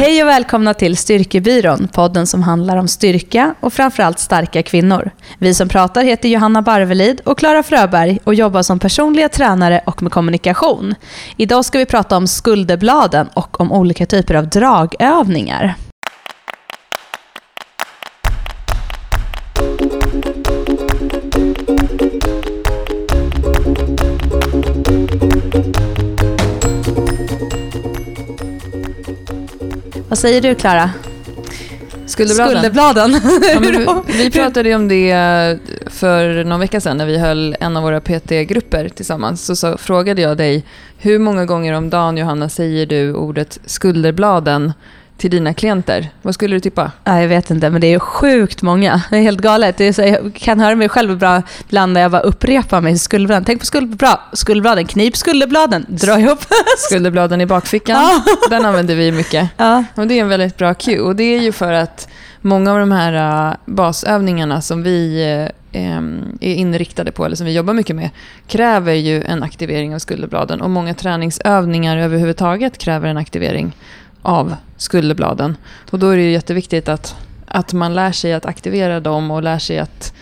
Hej och välkomna till Styrkebyrån, podden som handlar om styrka och framförallt starka kvinnor. Vi som pratar heter Johanna Barvelid och Klara Fröberg och jobbar som personliga tränare och med kommunikation. Idag ska vi prata om skulderbladen och om olika typer av dragövningar. Vad säger du Klara? Skulderbladen. Skulderbladen. Ja, vi, vi pratade ju om det för någon vecka sedan när vi höll en av våra PT-grupper tillsammans. Så, så frågade jag dig, hur många gånger om dagen Johanna säger du ordet skulderbladen till dina klienter? Vad skulle du tippa? Ja, jag vet inte, men det är sjukt många. Det är helt galet. Det är så, jag kan höra mig själv bra ibland när jag bara upprepar mig. Skulderbladen. Tänk på skulderbladen. Skulderbladen. Knip skulderbladen. Dra ihop. Skulderbladen i bakfickan. Den använder vi mycket. Ja. Och det är en väldigt bra cue. Och det är ju för att många av de här uh, basövningarna som vi uh, är inriktade på, eller som vi jobbar mycket med, kräver ju en aktivering av skulderbladen. Och många träningsövningar överhuvudtaget kräver en aktivering av skulderbladen. Och då är det ju jätteviktigt att, att man lär sig att aktivera dem och lär sig att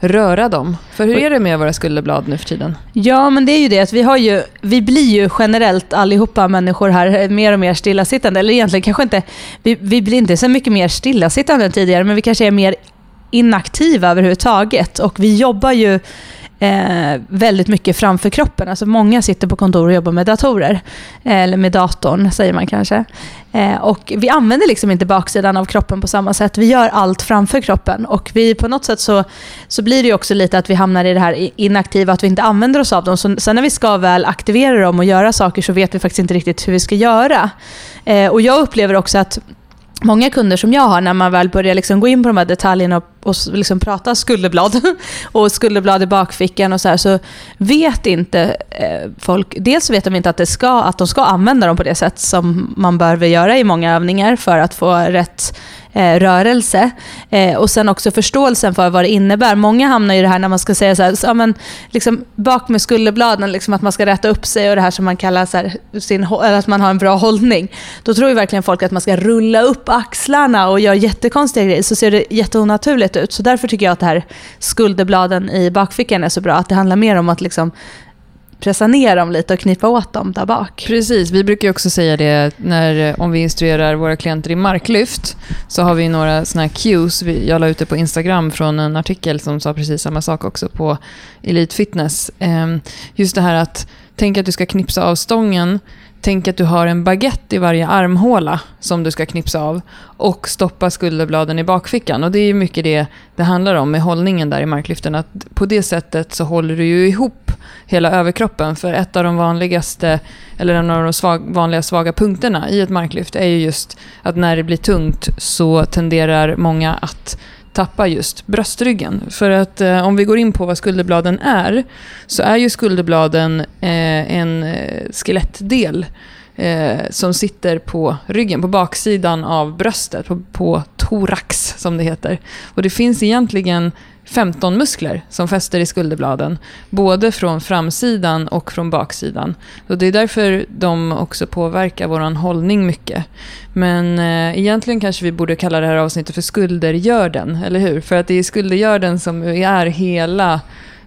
röra dem. För hur är det med våra skulderblad nu för tiden? Ja, men det är ju det att vi har ju, vi blir ju generellt allihopa människor här mer och mer stillasittande. Eller egentligen kanske inte, vi, vi blir inte så mycket mer stillasittande än tidigare, men vi kanske är mer inaktiva överhuvudtaget. Och vi jobbar ju eh, väldigt mycket framför kroppen. Alltså många sitter på kontor och jobbar med datorer. Eh, eller med datorn, säger man kanske. Eh, och vi använder liksom inte baksidan av kroppen på samma sätt. Vi gör allt framför kroppen. Och vi, på något sätt så, så blir det också lite att vi hamnar i det här inaktiva, att vi inte använder oss av dem. Så, sen när vi ska väl aktivera dem och göra saker så vet vi faktiskt inte riktigt hur vi ska göra. Eh, och jag upplever också att många kunder som jag har, när man väl börjar liksom gå in på de här detaljerna och, och liksom prata skulderblad och skulderblad i bakfickan och så här, så vet inte eh, folk, dels vet de inte att, det ska, att de ska använda dem på det sätt som man behöver göra i många övningar för att få rätt eh, rörelse. Eh, och sen också förståelsen för vad det innebär. Många hamnar i det här när man ska säga så här, så, men, liksom, bak med skulderbladen, liksom att man ska rätta upp sig och det här som man kallar så här, sin, att man har en bra hållning. Då tror ju verkligen folk att man ska rulla upp axlarna och göra jättekonstiga grejer, så ser det jätteonaturligt ut. Så därför tycker jag att det här skulderbladen i bakfickan är så bra. Att det handlar mer om att liksom pressa ner dem lite och knipa åt dem där bak. Precis, vi brukar också säga det när, eh, om vi instruerar våra klienter i marklyft, så har vi några såna här cues. Jag la ut det på Instagram från en artikel som sa precis samma sak också på Elite Fitness. Ehm, just det här att, tänk att du ska knipsa av stången, Tänk att du har en baguette i varje armhåla som du ska knipsa av och stoppa skulderbladen i bakfickan. Och det är mycket det det handlar om med hållningen där i marklyften. Att på det sättet så håller du ju ihop hela överkroppen. För ett av de vanligaste, eller en av de svag, vanliga svaga punkterna i ett marklyft är ju just att när det blir tungt så tenderar många att tappa just bröstryggen. För att eh, om vi går in på vad skulderbladen är, så är ju skulderbladen eh, en eh, skelettdel eh, som sitter på ryggen, på baksidan av bröstet, på, på thorax som det heter. Och det finns egentligen 15 muskler som fäster i skulderbladen, både från framsidan och från baksidan. Och det är därför de också påverkar vår hållning mycket. Men eh, egentligen kanske vi borde kalla det här avsnittet för skuldergörden, eller hur? För att det är skuldergörden som är hela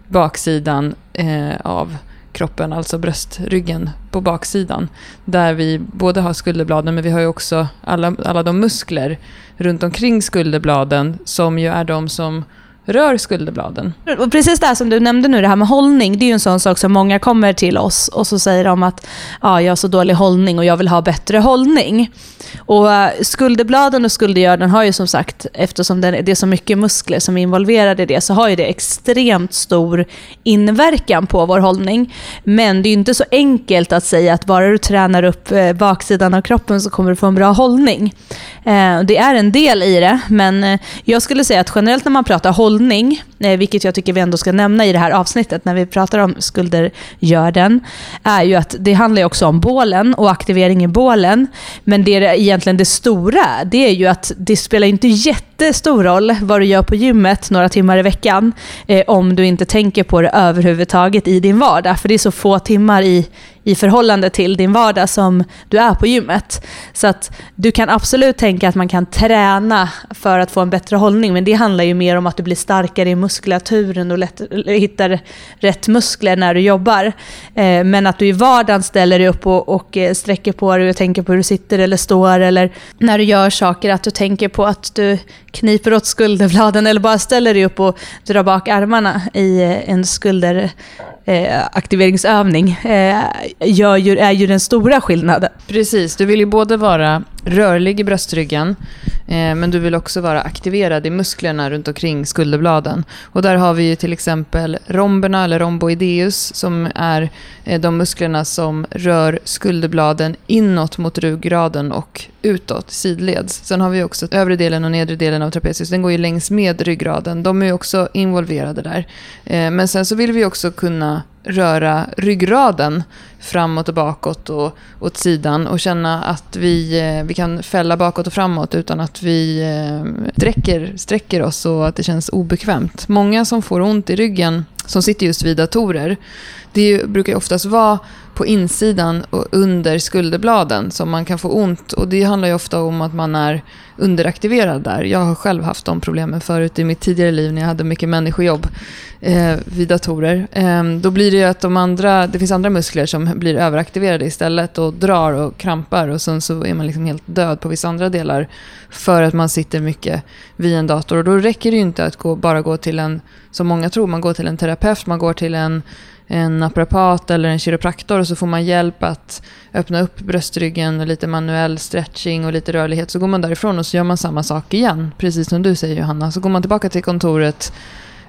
baksidan eh, av kroppen, alltså bröstryggen på baksidan. Där vi både har skulderbladen men vi har ju också alla, alla de muskler runt omkring skulderbladen som ju är de som rör skulderbladen. Och precis det här som du nämnde nu, det här med hållning. Det är ju en sån sak som många kommer till oss och så säger de att ah, jag har så dålig hållning och jag vill ha bättre hållning. Och uh, Skulderbladen och skuldergörden har ju som sagt, eftersom det är så mycket muskler som är involverade i det, så har ju det extremt stor inverkan på vår hållning. Men det är ju inte så enkelt att säga att bara du tränar upp uh, baksidan av kroppen så kommer du få en bra hållning. Uh, det är en del i det, men jag skulle säga att generellt när man pratar hållning hållning, eh, vilket jag tycker vi ändå ska nämna i det här avsnittet när vi pratar om skulder gör den, är ju att det handlar också om bålen och aktivering i bålen. Men det är egentligen det stora, det är ju att det spelar inte jättestor roll vad du gör på gymmet några timmar i veckan eh, om du inte tänker på det överhuvudtaget i din vardag. För det är så få timmar i, i förhållande till din vardag som du är på gymmet. Så att du kan absolut tänka att man kan träna för att få en bättre hållning, men det handlar ju mer om att du blir starkare i muskulaturen och lätt, hittar rätt muskler när du jobbar. Eh, men att du i vardagen ställer dig upp och, och eh, sträcker på dig och tänker på hur du sitter eller står, eller när du gör saker, att du tänker på att du kniper åt skulderbladen eller bara ställer dig upp och drar bak armarna i eh, en skulder eh, aktiveringsövning eh, gör ju, är ju den stora skillnaden. Precis, du vill ju både vara rörlig i bröstryggen eh, men du vill också vara aktiverad i musklerna runt omkring skulderbladen. Och där har vi ju till exempel romberna eller romboideus som är eh, de musklerna som rör skulderbladen inåt mot ryggraden och utåt sidleds. Sen har vi också övre delen och nedre delen av trapezius. Den går ju längs med ryggraden. De är också involverade där. Eh, men sen så vill vi också kunna röra ryggraden framåt och bakåt och åt sidan och känna att vi, eh, vi kan fälla bakåt och framåt utan att vi eh, sträcker, sträcker oss och att det känns obekvämt. Många som får ont i ryggen som sitter just vid datorer, det brukar ju oftast vara på insidan och under skulderbladen som man kan få ont. Och det handlar ju ofta om att man är underaktiverad där. Jag har själv haft de problemen förut i mitt tidigare liv när jag hade mycket människojobb eh, vid datorer. Eh, då blir det ju att de andra, det finns andra muskler som blir överaktiverade istället och drar och krampar och sen så är man liksom helt död på vissa andra delar för att man sitter mycket vid en dator. Och då räcker det ju inte att gå, bara gå till en, som många tror, man går till en terapeut, man går till en en naprapat eller en kiropraktor och så får man hjälp att öppna upp bröstryggen och lite manuell stretching och lite rörlighet. Så går man därifrån och så gör man samma sak igen, precis som du säger Johanna. Så går man tillbaka till kontoret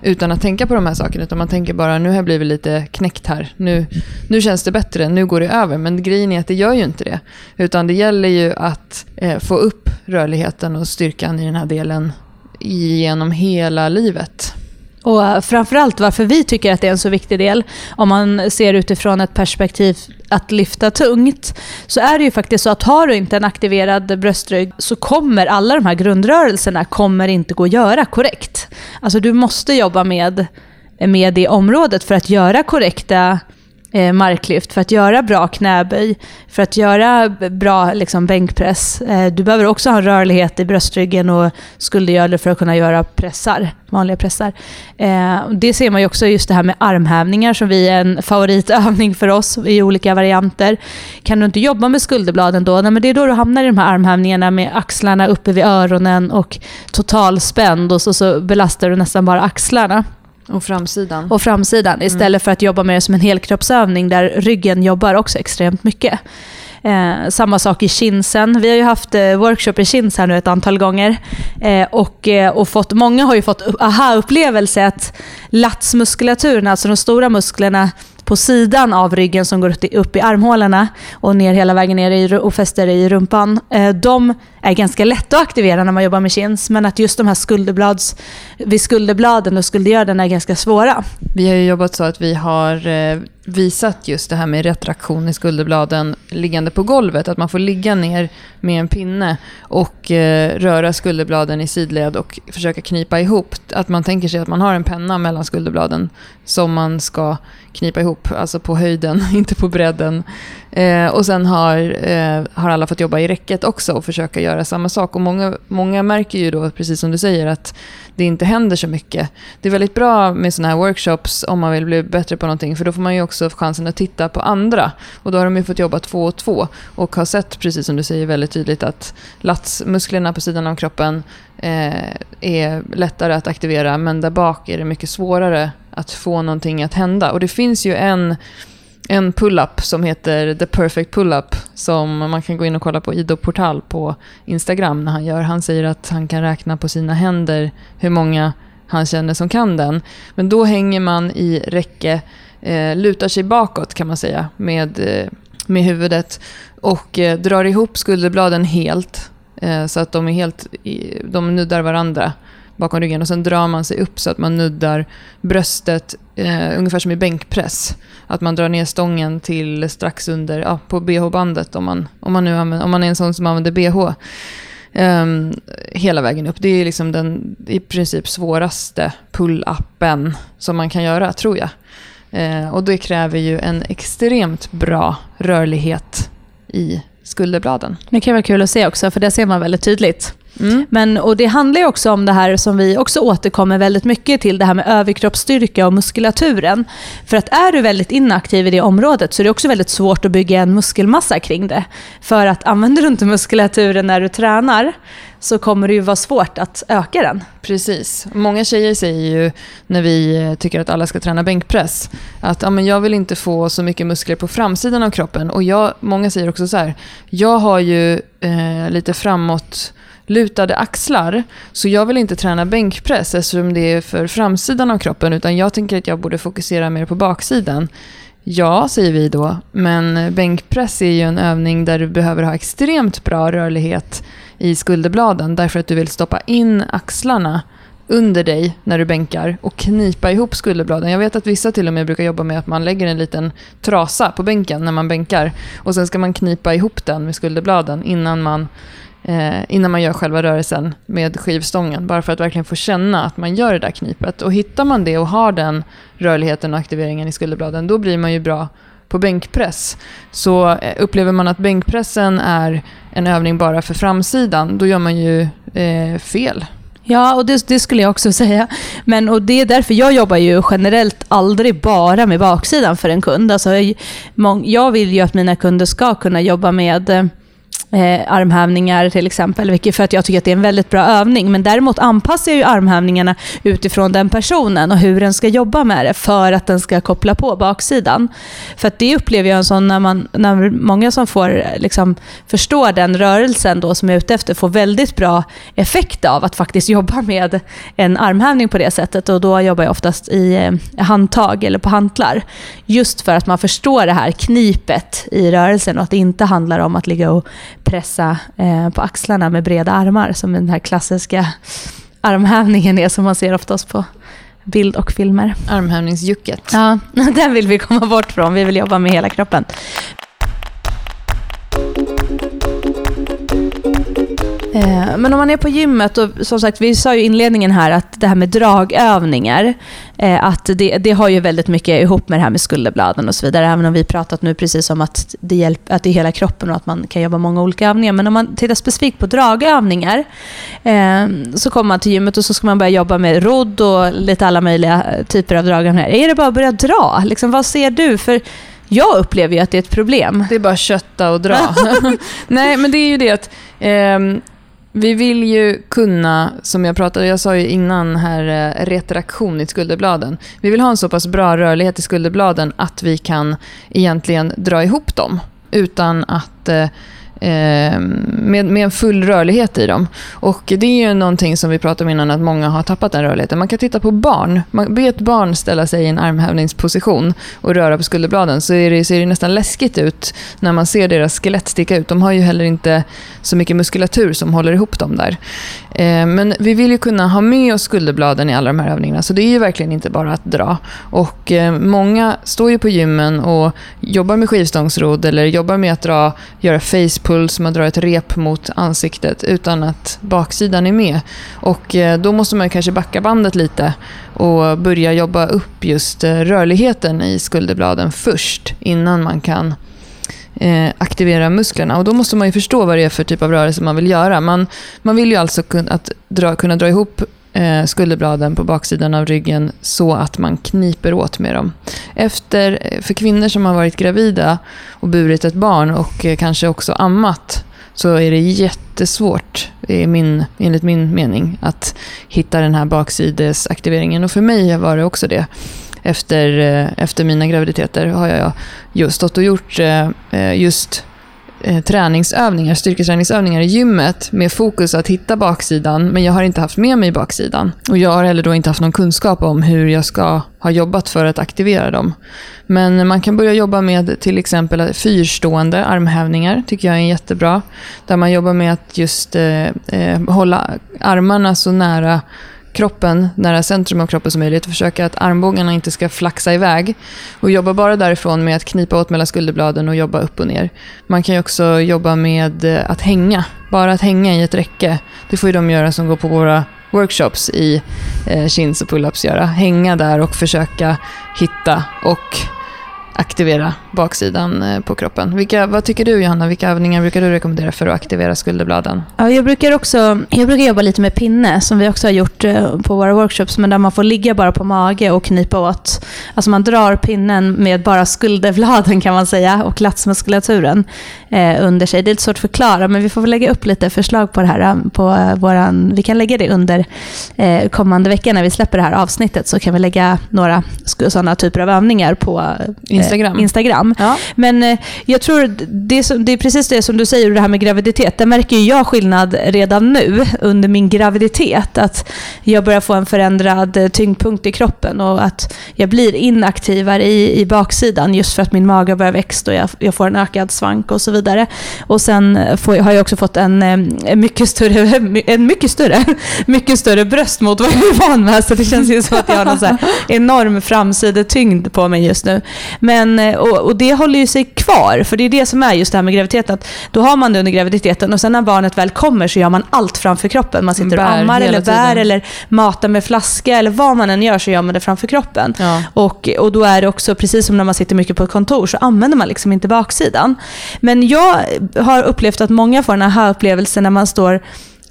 utan att tänka på de här sakerna, utan man tänker bara nu har jag blivit lite knäckt här. Nu, nu känns det bättre, nu går det över. Men grejen är att det gör ju inte det. Utan det gäller ju att eh, få upp rörligheten och styrkan i den här delen genom hela livet. Och framförallt varför vi tycker att det är en så viktig del, om man ser utifrån ett perspektiv att lyfta tungt, så är det ju faktiskt så att har du inte en aktiverad bröstrygg så kommer alla de här grundrörelserna kommer inte gå att göra korrekt. Alltså du måste jobba med, med det området för att göra korrekta eh, marklyft, för att göra bra knäböj, för att göra bra liksom, bänkpress. Eh, du behöver också ha rörlighet i bröstryggen och skuldergödel för att kunna göra pressar, vanliga pressar. Eh, det ser man ju också just det här med armhävningar som vi är en favoritövning för oss i olika varianter. Kan du inte jobba med skulderbladen då? Nej, men det är då du hamnar i de här armhävningarna med axlarna uppe vid öronen och totalspänd och så, så belastar du nästan bara axlarna. Och framsidan. Och framsidan mm. istället för att jobba med det som en helkroppsövning där ryggen jobbar också extremt mycket. Eh, samma sak i kinsen. Vi har ju haft eh, workshop i kins här nu ett antal gånger. Eh, och, eh, och fått, många har ju fått aha-upplevelse att latsmuskulaturen, alltså de stora musklerna, på sidan av ryggen som går upp i armhålorna och ner hela vägen ner i, och fäster i rumpan. Eh, de är ganska lätta att aktivera när man jobbar med chins, men att just de här skulderblads, vid skulderbladen och skuldergörden är ganska svåra. Vi har ju jobbat så att vi har eh, visat just det här med retraktion i skulderbladen liggande på golvet. Att man får ligga ner med en pinne och eh, röra skulderbladen i sidled och försöka knipa ihop. Att man tänker sig att man har en penna mellan skulderbladen som man ska knipa ihop, alltså på höjden, inte på bredden. Eh, och sen har, eh, har alla fått jobba i räcket också och försöka göra samma sak. Och många, många märker ju då, precis som du säger, att det inte händer så mycket. Det är väldigt bra med sådana här workshops om man vill bli bättre på någonting, för då får man ju också chansen att titta på andra. Och då har de ju fått jobba två och två och har sett, precis som du säger, väldigt tydligt att latsmusklerna på sidan av kroppen eh, är lättare att aktivera, men där bak är det mycket svårare att få någonting att hända. Och det finns ju en en pull-up som heter The Perfect Pull-up som man kan gå in och kolla på Ido Portal på Instagram när han gör. Han säger att han kan räkna på sina händer hur många han känner som kan den. Men då hänger man i räcke, eh, lutar sig bakåt kan man säga med, eh, med huvudet och eh, drar ihop skulderbladen helt eh, så att de, är helt, de nuddar varandra bakom ryggen och sen drar man sig upp så att man nuddar bröstet eh, ungefär som i bänkpress. Att man drar ner stången till strax under, ja, på bh-bandet om man, om, man nu använder, om man är en sån som använder bh. Eh, hela vägen upp. Det är liksom den i princip svåraste pull-upen som man kan göra, tror jag. Eh, och det kräver ju en extremt bra rörlighet i skulderbladen. Det kan vara kul att se också, för det ser man väldigt tydligt. Mm. Men, och det handlar också om det här som vi också återkommer väldigt mycket till, det här med överkroppsstyrka och muskulaturen. För att är du väldigt inaktiv i det området så är det också väldigt svårt att bygga en muskelmassa kring det. För att använder du inte muskulaturen när du tränar så kommer det ju vara svårt att öka den. Precis. Många tjejer säger ju när vi eh, tycker att alla ska träna bänkpress att ja, men jag vill inte få så mycket muskler på framsidan av kroppen. Och jag, många säger också så här, jag har ju eh, lite framåt lutade axlar. Så jag vill inte träna bänkpress eftersom det är för framsidan av kroppen utan jag tänker att jag borde fokusera mer på baksidan. Ja, säger vi då, men bänkpress är ju en övning där du behöver ha extremt bra rörlighet i skulderbladen därför att du vill stoppa in axlarna under dig när du bänkar och knipa ihop skulderbladen. Jag vet att vissa till och med brukar jobba med att man lägger en liten trasa på bänken när man bänkar och sen ska man knipa ihop den med skulderbladen innan man eh, innan man gör själva rörelsen med skivstången. Bara för att verkligen få känna att man gör det där knipet. Och hittar man det och har den rörligheten och aktiveringen i skulderbladen, då blir man ju bra på bänkpress. Så eh, upplever man att bänkpressen är en övning bara för framsidan, då gör man ju eh, fel. Ja, och det, det, skulle jag också säga. Men, och det är därför jag jobbar ju generellt aldrig bara med baksidan för en kund. Alltså, jag vill ju att mina kunder ska kunna jobba med eh, eh, armhävningar till exempel, vilket för att jag tycker att det är en väldigt bra övning. Men däremot anpassar jag ju armhävningarna utifrån den personen och hur den ska jobba med det för att den ska koppla på baksidan. För att det upplever jag en sån när, man, när många som får liksom, förstå den rörelsen då som är ute efter får väldigt bra effekt av att faktiskt jobba med en armhävning på det sättet. Och då jobbar jag oftast i eh, handtag eller på hantlar. Just för att man förstår det här knipet i rörelsen och att det inte handlar om att ligga och pressa eh, på axlarna med breda armar som den här klassiska armhävningen är som man ser oftast på bild och filmer. Armhävningsjucket. Ja, den vill vi komma bort från. Vi vill jobba med hela kroppen. Men om man är på gymmet, och som sagt, vi sa ju i inledningen här att det här med dragövningar, eh, att det, det har ju väldigt mycket ihop med det här med skulderbladen och så vidare. Även om vi pratat nu precis om att det, hjälp, att det är hela kroppen och att man kan jobba många olika övningar. Men om man tittar specifikt på dragövningar eh, så kommer man till gymmet och så ska man börja jobba med rodd och lite alla möjliga typer av dragövningar. Är det bara att börja dra? Liksom, vad ser du? För jag upplever ju att det är ett problem. Det är bara kötta och dra. Nej, men det är ju det att eh, vi vill ju kunna, som jag pratade, jag sa ju innan här, eh, retraktion i skulderbladen. Vi vill ha en så pass bra rörlighet i skulderbladen att vi kan egentligen dra ihop dem utan att Eh, Ehm, med, med en full rörlighet i dem. Och det är ju någonting som vi pratade om innan, att många har tappat den rörligheten. Man kan titta på barn. Man be ett barn ställa sig i en armhävningsposition och röra på skulderbladen, så är det, ser det nästan läskigt ut när man ser deras skelett sticka ut. De har ju heller inte så mycket muskulatur som håller ihop dem där. Eh, men vi vill ju kunna ha med oss skulderbladen i alla de här övningarna, så det är ju verkligen inte bara att dra. Och eh, många står ju på gymmen och jobbar med skivstångsrodd eller jobbar med att dra, göra face puls, man drar ett rep mot ansiktet utan att baksidan är med. Och eh, då måste man kanske backa bandet lite och börja jobba upp just eh, rörligheten i skulderbladen först innan man kan eh, aktivera musklerna. Och då måste man ju förstå vad det är för typ av rörelse man vill göra. Man, man vill ju alltså kunna, att dra, kunna dra ihop Eh, skulderbladen på baksidan av ryggen så att man kniper åt med dem. Efter, eh, för kvinnor som har varit gravida och burit ett barn och eh, kanske också ammat så är det jättesvårt, är min, enligt min mening, att hitta den här baksidesaktiveringen. Och för mig var det också det. Efter, efter mina graviditeter har jag just stått och gjort just Eh, träningsövningar, styrketräningsövningar i gymmet med fokus att hitta baksidan, men jag har inte haft med mig baksidan. Och jag har heller då inte haft någon kunskap om hur jag ska ha jobbat för att aktivera dem. Men man kan börja jobba med till exempel fyrstående armhävningar, tycker jag är jättebra. Där man jobbar med att just eh, eh hålla armarna så nära kroppen, nära centrum av kroppen som möjligt. Försöka att armbågarna inte ska flaxa iväg. Och jobba bara därifrån med att knipa åt mellan skulderbladen och jobba upp och ner. Man kan ju också jobba med eh, att hänga. Bara att hänga i ett räcke. Det får ju de göra som går på våra workshops i eh, chins och pull-ups göra. Hänga där och försöka hitta och aktivera baksidan eh, på kroppen. Vilka, vad tycker du Johanna? Vilka övningar brukar du rekommendera för att aktivera skulderbladen? Ja, jag, brukar också, jag brukar jobba lite med pinne, som vi också har gjort eh, på våra workshops, men där man får ligga bara på mage och knipa åt. Alltså man drar pinnen med bara skulderbladen kan man säga, och latsmuskulaturen eh, under sig. Det är lite svårt att förklara, men vi får väl lägga upp lite förslag på det här. Eh, på våran, vi kan lägga det under eh, kommande vecka när vi släpper det här avsnittet, så kan vi lägga några sådana typer av övningar på eh, Instagram. Instagram. Ja. Men eh, jag tror det som, det är, precis det som du säger, det här med graviditet. Där märker jag skillnad redan nu under min graviditet. Att jag börjar få en förändrad eh, tyngdpunkt i kroppen och att jag blir inaktivare i, i baksidan just för att min mage börjar växa och jag, jag får en ökad svank och så vidare. Och sen får, har jag också fått en, eh, en mycket större, en mycket större, mycket större bröst mot vad jag är van med. Så det känns ju som att jag har någon enorm framsidetyngd på mig just nu. Men, eh, och, och, det håller ju sig kvar, för det är det som är just det här med graviditeten. Att då har man det under graviditeten och sen när barnet väl kommer så gör man allt framför kroppen. Man sitter och ammar eller bär eller matar med flaska eller vad man än gör så gör man det framför kroppen. Ja. Och, och då är det också, precis som när man sitter mycket på ett kontor, så använder man liksom inte baksidan. Men jag har upplevt att många får den här upplevelsen när man står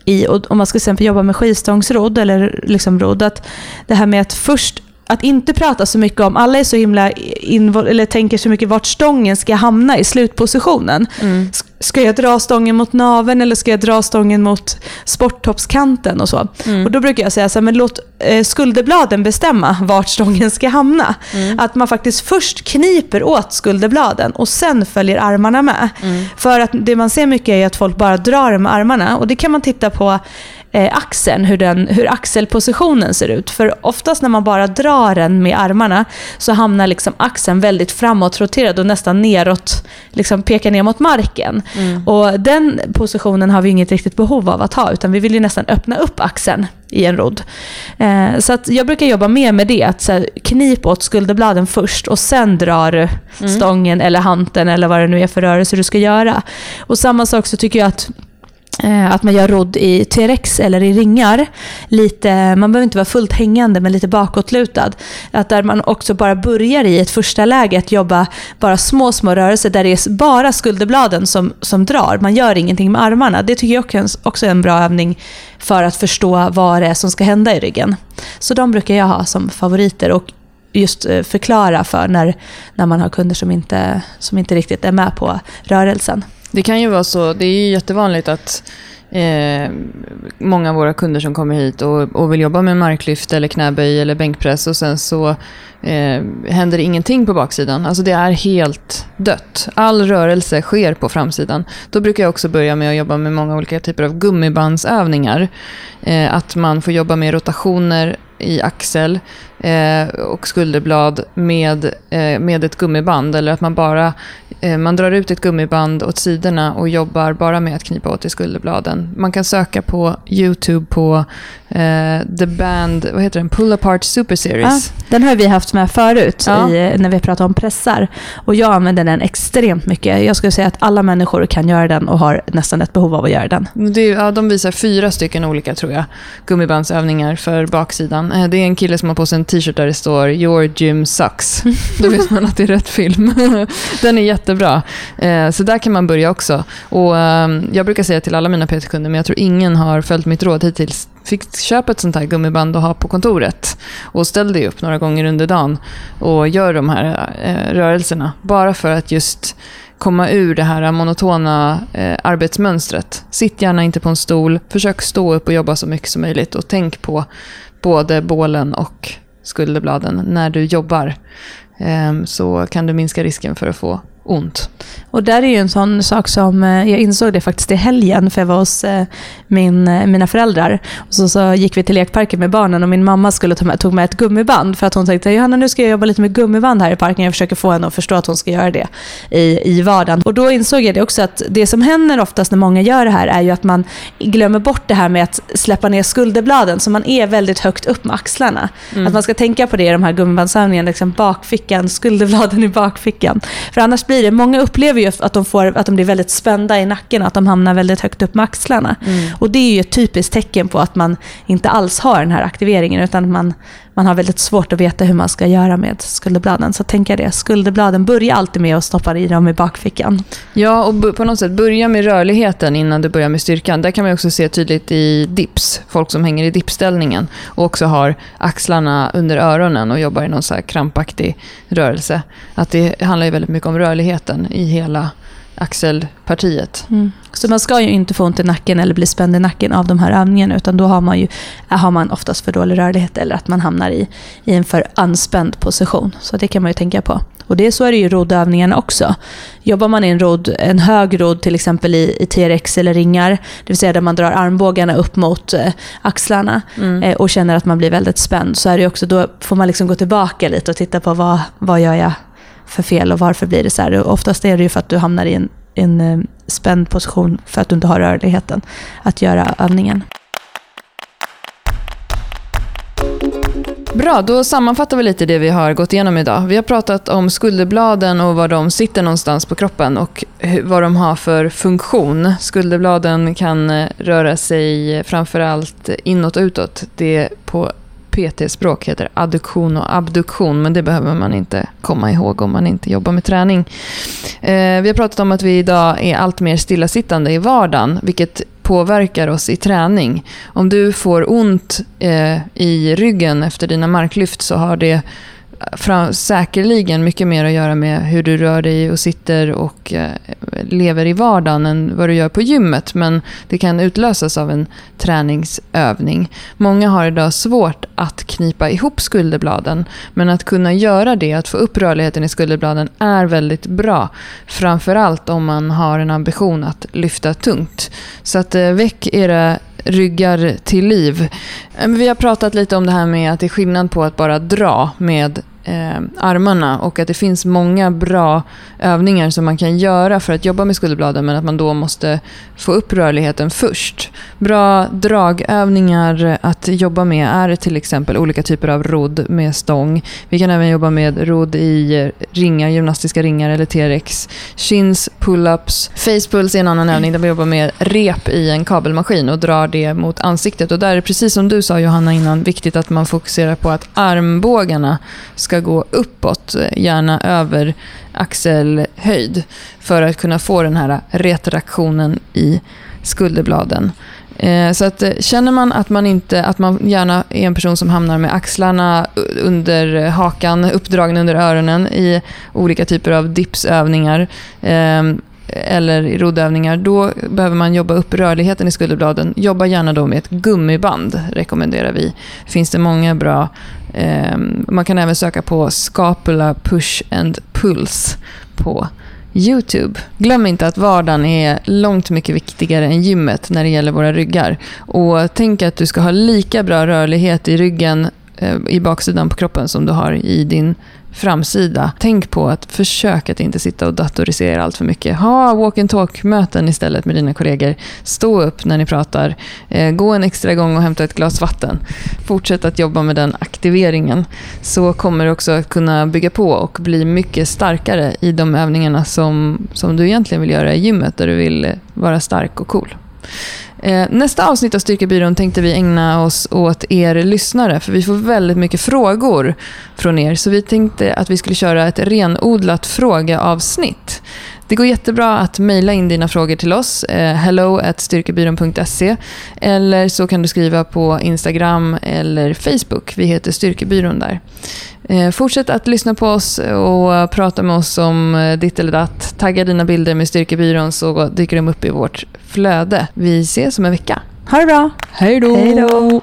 i, om man ska till exempel jobba med skivstångsrodd eller liksom rodd, att det här med att först att inte prata så mycket om, alla är så himla eller tänker så mycket vart stången ska hamna i slutpositionen. Mm. Ska jag dra stången mot naven eller ska jag dra stången mot sporttoppskanten och så. Mm. Och då brukar jag säga så här, men låt eh, skulderbladen bestämma vart stången ska hamna. Mm. Att man faktiskt först kniper åt skulderbladen och sen följer armarna med. Mm. För att det man ser mycket är att folk bara drar med armarna och det kan man titta på axeln, hur, den, hur axelpositionen ser ut. För oftast när man bara drar den med armarna så hamnar liksom axeln väldigt framåtroterad och nästan neråt, liksom pekar ner mot marken. Mm. Och den positionen har vi inget riktigt behov av att ha, utan vi vill ju nästan öppna upp axeln i en rodd. Eh, så jag brukar jobba mer med det, att så här, knip åt skulderbladen först och sen drar du mm. stången eller hanten eller vad det nu är för rörelse du ska göra. Och samma sak så tycker jag att Eh, Eh, att man gör rodd i T-rex eller i ringar. Lite, man behöver inte vara fullt hängande men lite bakåtlutad. Att där man också bara börjar i ett första läge att jobba bara små, små rörelser där det är bara skulderbladen som, som drar. Man gör ingenting med armarna. Det tycker jag också är en bra övning för att förstå vad det är som ska hända i ryggen. Så de brukar jag ha som favoriter och just eh, förklara för när, när man har kunder som inte, som inte riktigt är med på rörelsen. Det kan ju vara så, det är ju jättevanligt att eh, många av våra kunder som kommer hit och, och, vill jobba med marklyft eller knäböj eller bänkpress och sen så eh, händer ingenting på baksidan. Alltså det är helt dött. All rörelse sker på framsidan. Då brukar jag också börja med att jobba med många olika typer av gummibandsövningar. Eh, att man får jobba med rotationer i axel eh, och skulderblad med, eh, med ett gummiband. Eller att man bara eh, man drar ut ett gummiband åt sidorna och jobbar bara med att knipa åt i skulderbladen. Man kan söka på YouTube på eh, The Band, vad heter den? Pull Apart Super Series. Ja, den har vi haft med förut ja. i, när vi pratat om pressar. Och jag använder den extremt mycket. Jag skulle säga att alla människor kan göra den och har nästan ett behov av att göra den. Det, ja, de visar fyra stycken olika, tror jag, gummibandsövningar för baksidan. Eh, det är en kille som har på sig en t-shirt där det står “Your gym sucks”. Då vet man att det är rätt film. den är jättebra. Eh, så där kan man börja också. Och ehm, Jag brukar säga till alla mina PT-kunder, men jag tror ingen har följt mitt råd hittills, fick köpa ett sånt här gummiband och ha på kontoret. Och ställ dig upp några gånger under dagen och gör de här eh, rörelserna. Bara för att just komma ur det här monotona eh, arbetsmönstret. Sitt gärna inte på en stol, försök stå upp och jobba så mycket som möjligt och tänk på både bålen och skulderbladen när du jobbar. Eh, så kan du minska risken för att få ont. Och där är ju en sån sak som, eh, jag insåg det faktiskt i helgen, för jag var hos eh, min, eh, mina föräldrar. Och så, så gick vi till lekparken med barnen och min mamma skulle ta med, tog med ett gummiband för att hon tänkte Johanna nu ska jag jobba lite med gummiband här i parken. Jag försöker få henne att förstå att hon ska göra det i, i vardagen. Och då insåg jag det också att det som händer oftast när många gör det här är ju att man glömmer bort det här med att släppa ner skulderbladen. Så man är väldigt högt upp med axlarna. Mm. Att man ska tänka på det i de här gummibandsövningarna, liksom bakfickan, skulderbladen i bakfickan. För annars blir blir det, många upplever ju att de, får, att de blir väldigt spända i nacken och att de hamnar väldigt högt upp med axlarna. Mm. Och det är ju ett typiskt tecken på att man inte alls har den här aktiveringen utan man, man har väldigt svårt att veta hur man ska göra med skulderbladen. Så tänk er det, skulderbladen, börja alltid med att stoppa i dem i bakfickan. Ja, och på något sätt börja med rörligheten innan du börjar med styrkan. Där kan man också se tydligt i dips, folk som hänger i dipställningen och också har axlarna under öronen och jobbar i någon så här krampaktig rörelse. Att det handlar ju väldigt mycket om rörligheten i hela axelpartiet. Så man ska ju inte få ont i nacken eller bli spänd i nacken av de här övningarna utan då har man ju har man oftast för dålig rörlighet eller att man hamnar i, i en för anspänd position. Så det kan man ju tänka på. Och det, så är det ju i roddövningarna också. Jobbar man i en, rodd, en hög rodd till exempel i, i TRX eller ringar, det vill säga där man drar armbågarna upp mot eh, axlarna Mm. eh, och känner att man blir väldigt spänd, så är det också, då får man liksom gå tillbaka lite och titta på vad, vad gör jag för fel och varför blir det så här. Och oftast är det ju för att du hamnar i en, en eh, spänd position för att du inte har rörligheten att göra övningen. Bra, då sammanfattar vi lite det vi har gått igenom idag. Vi har pratat om skulderbladen och var de sitter någonstans på kroppen och vad de har för funktion. Skulderbladen kan eh, röra sig framförallt inåt och utåt. Det på PT-språk heter adduktion och abduktion, men det behöver man inte komma ihåg om man inte jobbar med träning. Eh, vi har pratat om att vi idag är allt mer stillasittande i vardagen, vilket påverkar oss i träning. Om du får ont eh, i ryggen efter dina marklyft så har det fram, säkerligen mycket mer att göra med hur du rör dig och sitter och eh, lever i vardagen än vad du gör på gymmet. Men det kan utlösas av en träningsövning. Många har idag svårt att knipa ihop skulderbladen. Men att kunna göra det, att få upp rörligheten i skulderbladen, är väldigt bra. Framförallt om man har en ambition att lyfta tungt. Så att eh, väck era ryggar till liv. Vi har pratat lite om det här med att det är skillnad på att bara dra med eh, armarna och att det finns många bra övningar som man kan göra för att jobba med skulderbladen men att man då måste få upp rörligheten först. Bra dragövningar att jobba med är till exempel olika typer av rodd med stång. Vi kan även jobba med rodd i ringar, gymnastiska ringar eller TRX. Chins, pull-ups. Facepulls är en annan övning där vi jobbar med rep i en kabelmaskin och drar det mot ansiktet. Och där är det precis som du sa Johanna innan, viktigt att man fokuserar på att armbågarna ska gå uppåt, eh, gärna över axelhöjd för att kunna få den här retraktionen i skulderbladen. Eh, så att eh, känner man att man inte, att man gärna är en person som hamnar med axlarna under hakan, uppdragna under öronen i olika typer av dipsövningar ehm, eller i roddövningar, då behöver man jobba upp rörligheten i skulderbladen. Jobba gärna då med ett gummiband, rekommenderar vi. Finns det många bra Ehm, man kan även söka på Scapula Push and Pulse på YouTube. Glöm inte att vardagen är långt mycket viktigare än gymmet när det gäller våra ryggar. Och tänk att du ska ha lika bra rörlighet i ryggen eh, i baksidan på kroppen som du har i din framsida. Tänk på att försök att inte sitta och datorisera allt för mycket. Ha walk and talk-möten istället med dina kollegor. Stå upp när ni pratar. Eh, gå en extra gång och hämta ett glas vatten. Fortsätt att jobba med den aktiveringen. Så kommer du också att kunna bygga på och bli mycket starkare i de övningarna som, som du egentligen vill göra i gymmet, där du vill vara stark och cool. Eh, nästa avsnitt av Styrkebyrån tänkte vi ägna oss åt er lyssnare, för vi får väldigt mycket frågor från er. Så vi tänkte att vi skulle köra ett renodlat frågeavsnitt. Det går jättebra att mejla in dina frågor till oss, eh, hello at styrkebyrån.se eller så kan du skriva på Instagram eller Facebook. Vi heter Styrkebyrån där. Eh, Fortsätt att lyssna på oss och prata med oss om eh, ditt eller datt. Tagga dina bilder med Styrkebyrån så dyker de upp i vårt flöde. Vi ses om en vecka. Ha det bra! Hej då!